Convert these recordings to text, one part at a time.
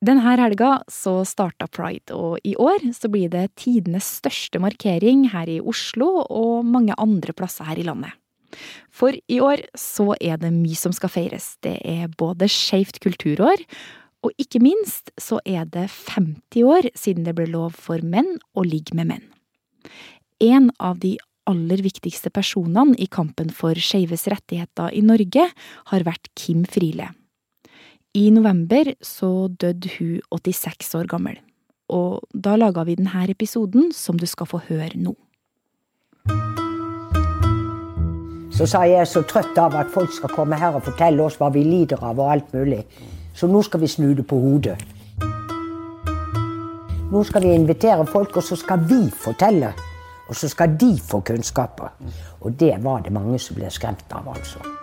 Denne helga så starta pride, og i år så blir det tidenes største markering her i Oslo og mange andre plasser her i landet. For i år så er det mye som skal feires. Det er både Skeivt kulturår, og ikke minst så er det 50 år siden det ble lov for menn å ligge med menn. En av de aller viktigste personene i kampen for skeives rettigheter i Norge har vært Kim Friele. I november så døde hun 86 år gammel, og da laga vi denne episoden som du skal få høre nå. Så sa jeg så trøtt av at folk skal komme her og fortelle oss hva vi lider av og alt mulig. Så nå skal vi snu det på hodet. Nå skal vi invitere folk, og så skal vi fortelle. Og så skal de få kunnskaper. Og det var det mange som ble skremt av, altså.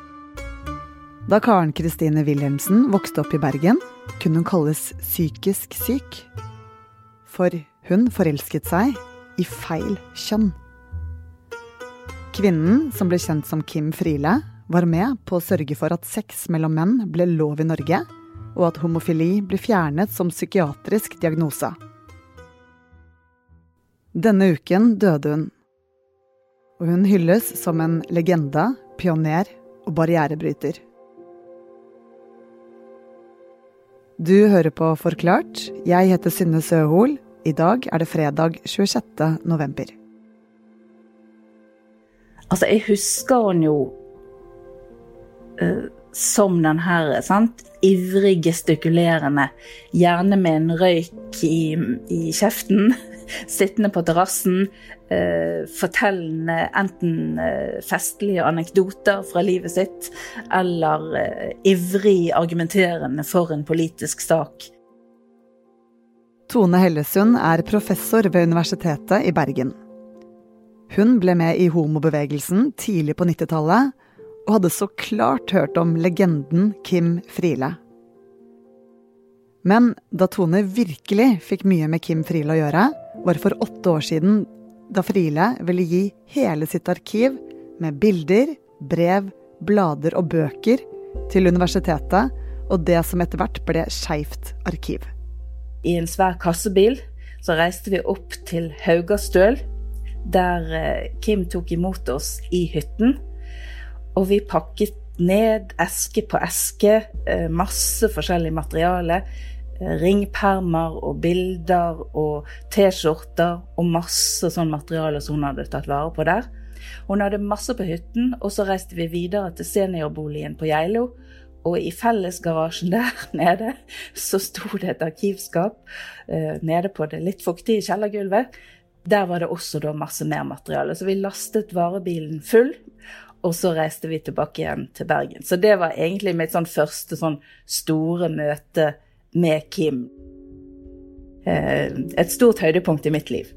Da Karen Kristine Wilhelmsen vokste opp i Bergen, kunne hun kalles psykisk syk. For hun forelsket seg i feil kjønn. Kvinnen, som ble kjent som Kim Friele, var med på å sørge for at sex mellom menn ble lov i Norge, og at homofili ble fjernet som psykiatrisk diagnose. Denne uken døde hun, og hun hylles som en legende, pioner og barrierebryter. Du hører på Forklart. Jeg heter Synne Søhol. I dag er det fredag 26. november. Altså, jeg husker han jo uh, som den her, sant? Ivrig gestikulerende, gjerne med en røyk i, i kjeften, sittende på terrassen, eh, fortellende enten uh, festlige anekdoter fra livet sitt, eller eh, ivrig argumenterende for en politisk sak. Tone Hellesund er professor ved Universitetet i Bergen. Hun ble med i homobevegelsen tidlig på 90-tallet, og hadde så klart hørt om legenden Kim Friele. Men da Tone virkelig fikk mye med Kim Friele å gjøre, var for åtte år siden, da Friele ville gi hele sitt arkiv med bilder, brev, blader og bøker til universitetet og det som etter hvert ble Skeivt arkiv. I en svær kassebil så reiste vi opp til Haugastøl, der eh, Kim tok imot oss i hytten. Og vi pakket ned eske på eske, eh, masse forskjellig materiale. Ringpermer og bilder og T-skjorter og masse sånn materiale som hun hadde tatt vare på der. Hun hadde masse på hytten, og så reiste vi videre til seniorboligen på Geilo. Og i fellesgarasjen der nede så sto det et arkivskap eh, nede på det litt fuktige kjellergulvet. Der var det også da masse mer materiale. Så vi lastet varebilen full, og så reiste vi tilbake igjen til Bergen. Så det var egentlig mitt sånn første sånn store møte med Kim. Eh, et stort høydepunkt i mitt liv.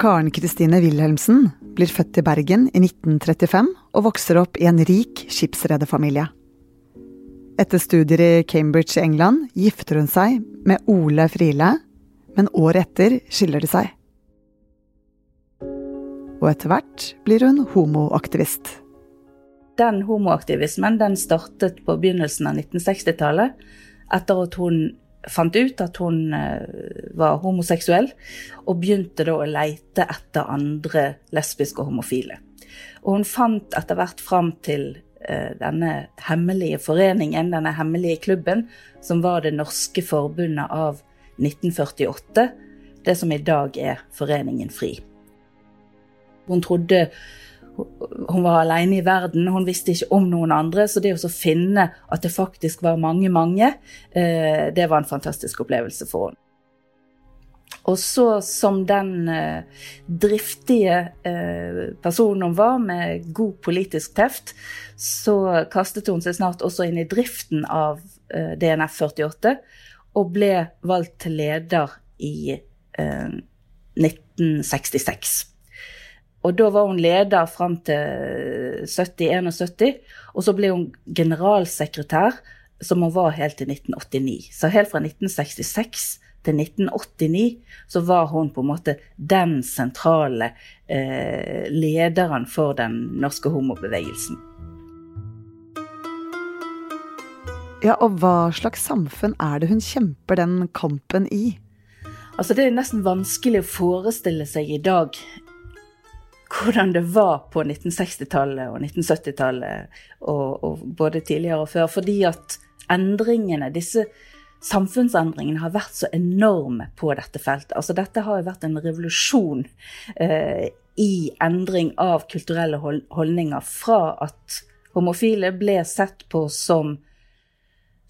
Karen Kristine Wilhelmsen blir født i Bergen i 1935 og vokser opp i en rik skipsrederfamilie. Etter studier i Cambridge i England gifter hun seg med Ole Friele, men året etter skiller de seg. Og etter hvert blir hun homoaktivist. Den homoaktivismen den startet på begynnelsen av 1960-tallet, etter at hun fant ut at hun var homoseksuell, og begynte da å leite etter andre lesbiske og homofile. Og hun fant etter hvert fram til denne hemmelige foreningen, denne hemmelige klubben, som var det norske forbundet av 1948, det som i dag er Foreningen FRI. Hun trodde hun var alene i verden, hun visste ikke om noen andre. Så det å finne at det faktisk var mange, mange, det var en fantastisk opplevelse for henne. Og så, som den driftige personen hun var, med god politisk teft, så kastet hun seg snart også inn i driften av DNF 48, og ble valgt til leder i 1966. Og da var hun leder fram til 70-71, og så ble hun generalsekretær, som hun var helt til 1989. Så helt fra 1966 til 1989 så var hun på en måte den sentrale eh, lederen for den norske homobevegelsen. Ja, og hva slags samfunn er det hun kjemper den kampen i? Altså, det er nesten vanskelig å forestille seg i dag hvordan det var på 1960-tallet og 1970-tallet, og, og, både tidligere og før. Fordi at endringene, disse samfunnsendringene, har vært så enorme på dette feltet. Altså dette har jo vært en revolusjon eh, i endring av kulturelle holdninger. Fra at homofile ble sett på som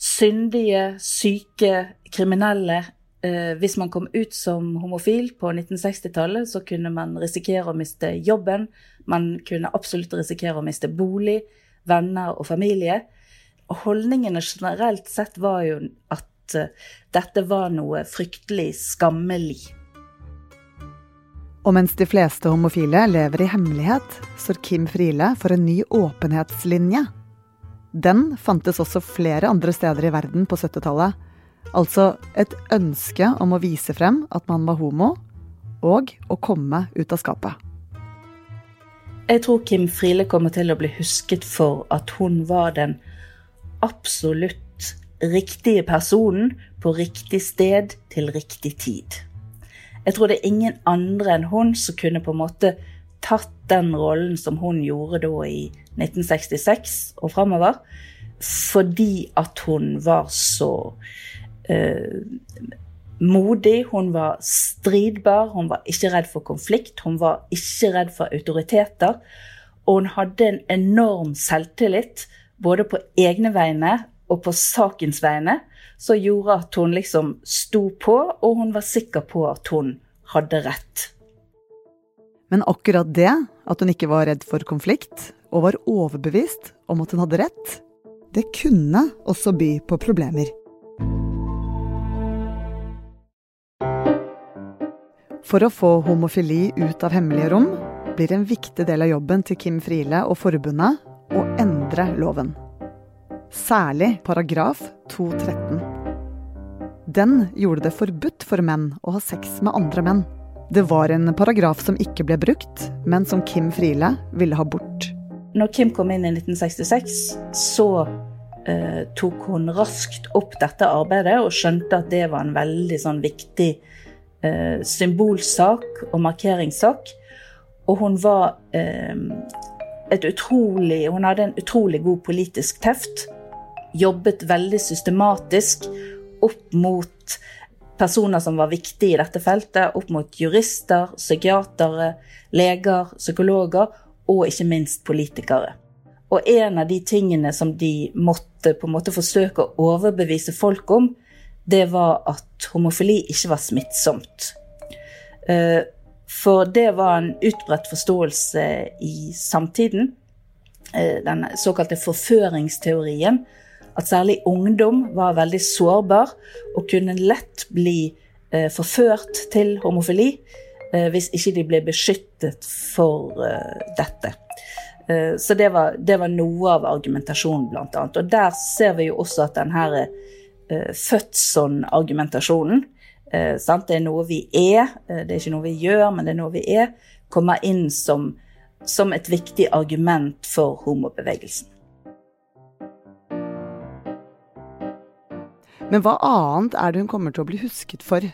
syndige, syke, kriminelle Eh, hvis man kom ut som homofil på 1960-tallet, så kunne man risikere å miste jobben. Man kunne absolutt risikere å miste bolig, venner og familie. Og holdningene generelt sett var jo at eh, dette var noe fryktelig skammelig. Og mens de fleste homofile lever i hemmelighet, står Kim Friele for en ny åpenhetslinje. Den fantes også flere andre steder i verden på 70-tallet Altså et ønske om å vise frem at man var homo, og å komme ut av skapet. Jeg tror Kim Friele kommer til å bli husket for at hun var den absolutt riktige personen på riktig sted til riktig tid. Jeg tror det er ingen andre enn hun som kunne på en måte tatt den rollen som hun gjorde da i 1966 og framover, fordi at hun var så eh, modig, hun var stridbar, hun var ikke redd for konflikt, hun var ikke redd for autoriteter. Og hun hadde en enorm selvtillit, både på egne vegne og på sakens vegne, som gjorde at hun liksom sto på, og hun var sikker på at hun hadde rett. Men akkurat det, at hun ikke var redd for konflikt, og var overbevist om at hun hadde rett, det kunne også by på problemer. For å få homofili ut av hemmelige rom blir en viktig del av jobben til Kim Friele og forbundet å endre loven. Særlig paragraf 213. Den gjorde det forbudt for menn å ha sex med andre menn. Det var en paragraf som ikke ble brukt, men som Kim Friele ville ha bort. Når Kim kom inn i 1966, så eh, tok hun raskt opp dette arbeidet og skjønte at det var en veldig sånn viktig eh, symbolsak og markeringssak. Og hun var eh, et utrolig Hun hadde en utrolig god politisk teft. Jobbet veldig systematisk opp mot personer som var viktige i dette feltet. Opp mot jurister, psykiatere, leger, psykologer og ikke minst politikere. Og en av de tingene som de måtte på en måte forsøke å overbevise folk om, det var at homofili ikke var smittsomt. Eh, for det var en utbredt forståelse i samtiden, eh, den såkalte forføringsteorien, at særlig ungdom var veldig sårbar og kunne lett bli eh, forført til homofili hvis ikke de ble beskyttet for dette. Så det var, det var noe av argumentasjonen, blant annet. Og der ser vi jo også at denne født sånn argumentasjonen. Uh, det er noe vi er, uh, det er ikke noe vi gjør, men det er noe vi er. Kommer inn som, som et viktig argument for homobevegelsen. Men hva annet er det hun kommer til å bli husket for?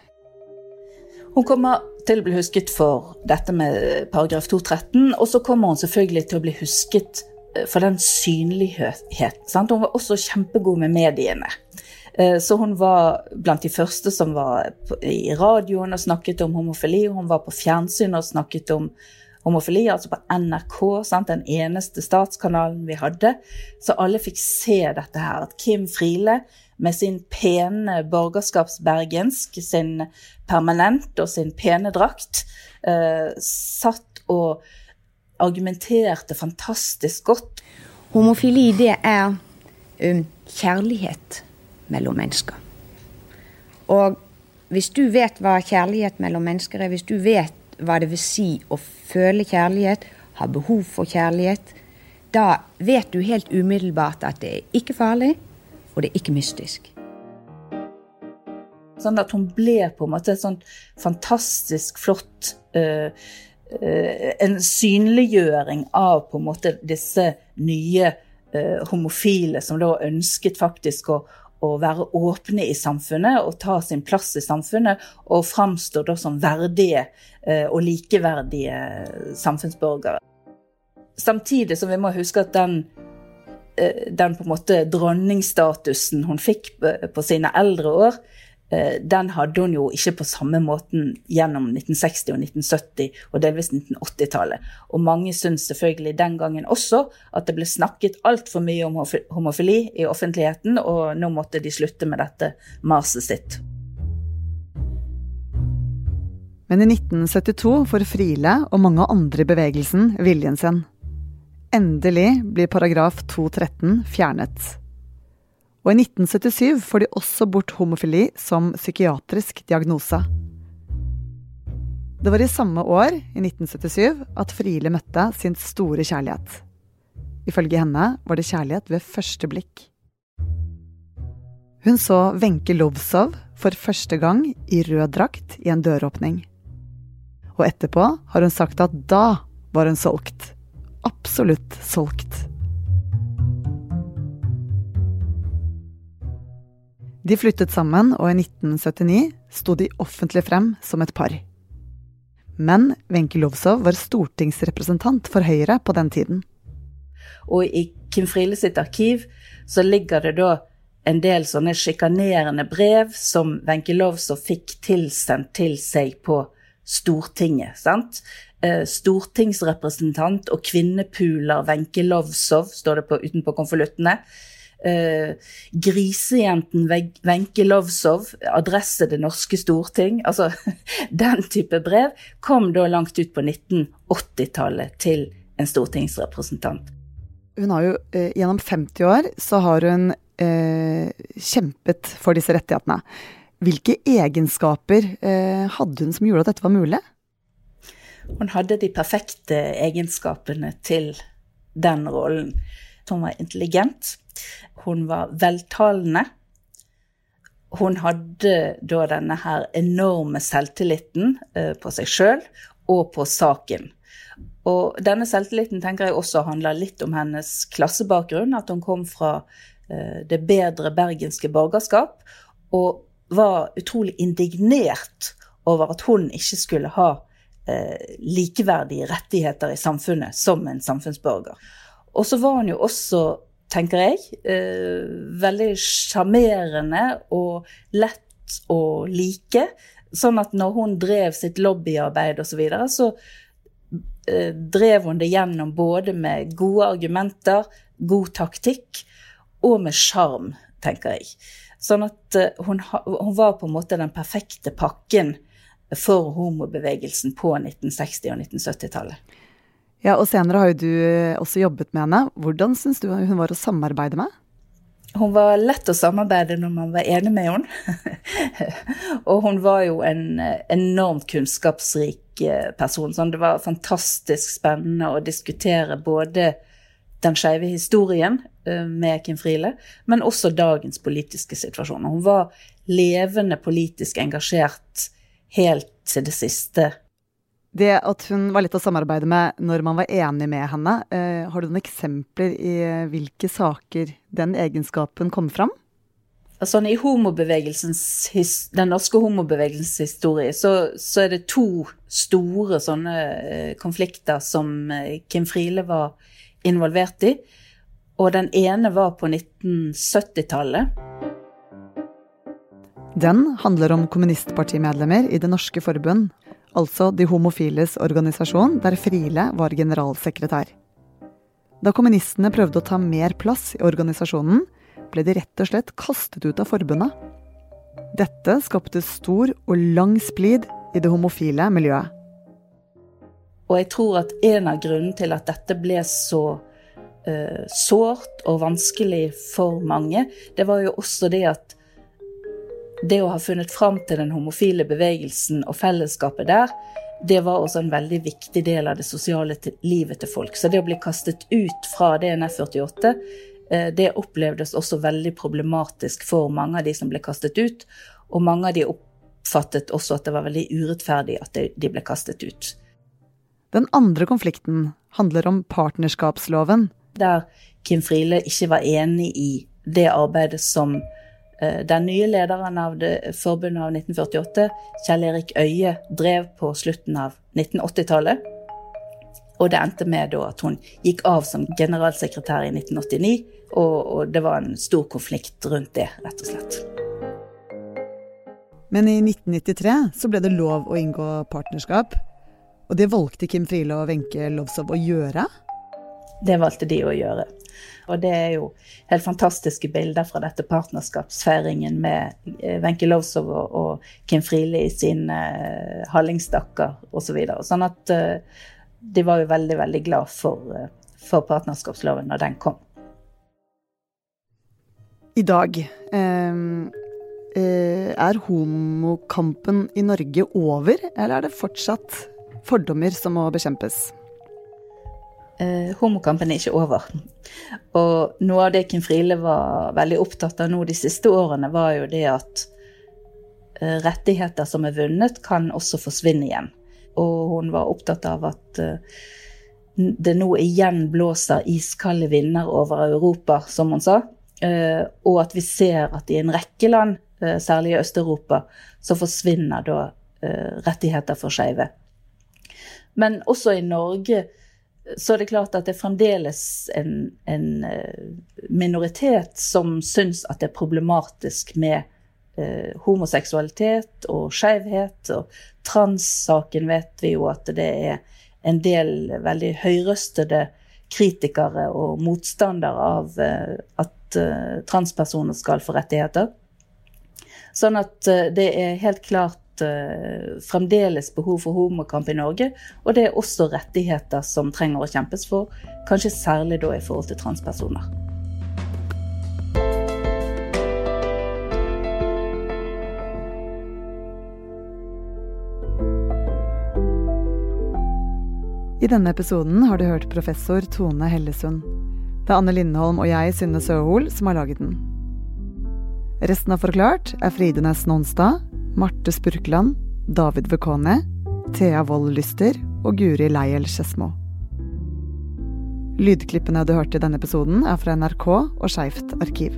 Hun kommer til å bli husket for dette med paragraf 213, og så kommer hun selvfølgelig til å bli husket for den synlighet. Sant? Hun var også kjempegod med mediene. Eh, så hun var blant de første som var i radioen og snakket om homofili. Hun var på fjernsyn og snakket om homofili, altså på NRK, sant? den eneste statskanalen vi hadde. Så alle fikk se dette her. At Kim Friele med sin pene borgerskapsbergensk, sin permanent og sin pene drakt, eh, satt og argumenterte fantastisk godt. Homofili, det er um, kjærlighet mellom mennesker. Og hvis du vet hva kjærlighet mellom mennesker er, hvis du vet hva det vil si å føle kjærlighet, ha behov for kjærlighet, da vet du helt umiddelbart at det er ikke farlig, og det er ikke mystisk. Sånn at hun ble på en måte et sånt fantastisk flott uh, En synliggjøring av på en måte disse nye uh, homofile som da ønsket faktisk å, å, være åpne i samfunnet og ta sin plass i samfunnet, og framstå da som verdige uh, og likeverdige samfunnsborgere. Samtidig som vi må huske at den, den på en måte dronningstatusen hun fikk på sine eldre år, Eh, den hadde hun jo ikke på samme måten gjennom 1960- og 1970- og delvis 1980-tallet. Og mange syntes selvfølgelig den gangen også at det ble snakket altfor mye om homofili i offentligheten, og nå måtte de slutte med dette maset sitt. Men i 1972 får Friele og mange andre i bevegelsen viljen sin. Endelig blir paragraf 213 fjernet. Og i 1977 får de også bort homofili som psykiatrisk diagnose. Det var i samme år, i 1977, at Friele møtte sin store kjærlighet. Ifølge henne var det kjærlighet ved første blikk. Hun så Wenche Lovsov for første gang i rød drakt i en døråpning. Og etterpå har hun sagt at da var hun solgt. Absolutt solgt. De flyttet sammen, og i 1979 sto de offentlig frem som et par. Men Wenche Lovsov var stortingsrepresentant for Høyre på den tiden. Og i Kim Friele sitt arkiv så ligger det da en del sånne sjikanerende brev som Wenche Lovsov fikk tilsendt til seg på Stortinget. sant? Eh, stortingsrepresentant og kvinnepuler Wenche Lovsov, står det på, utenpå konvoluttene eh, grisejenten Wenche Lovsov, adresse Det norske storting. Altså, den type brev kom da langt ut på 1980-tallet til en stortingsrepresentant. Hun har jo eh, gjennom 50 år så har hun eh, kjempet for disse rettighetene. Hvilke egenskaper eh, hadde hun som gjorde at dette var mulig? Hun hadde de perfekte egenskapene til den rollen. Hun var intelligent, hun var veltalende. Hun hadde da denne her enorme selvtilliten eh, på seg sjøl og på saken. Og denne selvtilliten tenker jeg også handler litt om hennes klassebakgrunn. At hun kom fra eh, det bedre bergenske borgerskap og var utrolig indignert over at hun ikke skulle ha eh, likeverdige rettigheter i samfunnet som en samfunnsborger. Og så var hun jo også tenker jeg. Eh, veldig sjarmerende og lett å like. Sånn at når hun drev sitt lobbyarbeid osv., så, videre, så eh, drev hun det gjennom både med gode argumenter, god taktikk og med sjarm, tenker jeg. Sånn at eh, hun, hun, var på en måte den perfekte pakken for homobevegelsen på 1960- og 1970-tallet. Ja, og senere har jo du eh, også jobbet med henne. Hvordan syns du hun var å samarbeide med? Hun var lett å samarbeide når man var enig med henne. og hun var jo en eh, enormt kunnskapsrik eh, person. Så det var fantastisk spennende å diskutere både den skeive historien med Kim Friele, men også dagens politiske situasjon. Hun var levende politisk engasjert helt til det siste det at hun var lett å samarbeide med når man var enig med henne, eh, har du noen eksempler i eh, hvilke saker den egenskapen kom fram? Altså, I den norske homobevegelsens historie så, så, er det to store sånne eh, konflikter som eh, Kim Friele var involvert i. Og den ene var på 1970-tallet. Den handler om kommunistpartimedlemmer i Det norske forbund altså De homofiles organisasjon, der Friele var generalsekretær. Da kommunistene prøvde å ta mer plass i organisasjonen, ble de rett og slett kastet ut av forbundet. Dette skapte stor og lang splid i det homofile miljøet. Og jeg tror at en av grunnene til at dette ble så uh, sårt og vanskelig for mange, det var jo også det at det å ha funnet fram til den homofile bevegelsen og fellesskapet der, det var også en veldig viktig del av det sosiale livet til folk. Så det å bli kastet ut fra DNF 48, eh, det opplevdes også veldig problematisk for mange av de som ble kastet ut. Og mange av de oppfattet også at det var veldig urettferdig at de ble kastet ut. Den andre konflikten handler om partnerskapsloven, Der Kim Friele ikke var enig i det arbeidet som den nye lederen av det forbundet av 1948, Kjell Erik Øie, drev på slutten av 1980-tallet. Og det endte med at hun gikk av som generalsekretær i 1989, og, og det var en stor konflikt rundt det, rett og slett. Men i 1993 så ble det lov å inngå partnerskap. Og det valgte Kim Friele og Wenche Lovsov å gjøre? Det valgte de å gjøre. Og det er jo helt fantastiske bilder fra dette partnerskapsfeiringen med eh, Wenche Lowzow og, Kim Friele i sine uh, hallingstakker osv. Så sånn at uh, de var jo veldig, veldig glad for, for partnerskapsloven når den kom. I dag eh, er homokampen i Norge over, eller er det fortsatt fordommer som må bekjempes? Eh, homokampen er ikke over. Og noe av det Kim Friele var veldig opptatt av nå de siste årene, var jo det at eh, rettigheter som er vunnet, kan også forsvinne igjen. Og hun var opptatt av at eh, det nå igjen blåser iskalde vinder over Europa, som hun sa. Eh, og at vi ser at i en rekke land, eh, særlig i Øst-Europa, så forsvinner da eh, rettigheter for skeive. Men også i Norge så er det klart at det er fremdeles en, en eh, minoritet som syns at det er problematisk med eh, homoseksualitet og skeivhet. Og transsaken vet vi jo at det er en del veldig høyrøstede kritikere og motstandere av eh, at eh, transpersoner skal få rettigheter. Sånn at eh, det er helt klart uh, fremdeles behov for homokamp i Norge. Og det er også rettigheter som trenger å kjempes for, kanskje særlig da i forhold til transpersoner. I denne episoden har du hørt professor Tone Hellesund. Det er Anne Lindholm og jeg, Synne Søhol, som har laget den. Resten av Forklart er Fride Næss Nonstad, Marte Spurkland, David Vekone, Thea Wold Lyster og Guri Leiel Skedsmo. Lydklippene du hørte i denne episoden, er fra NRK og Skeivt arkiv.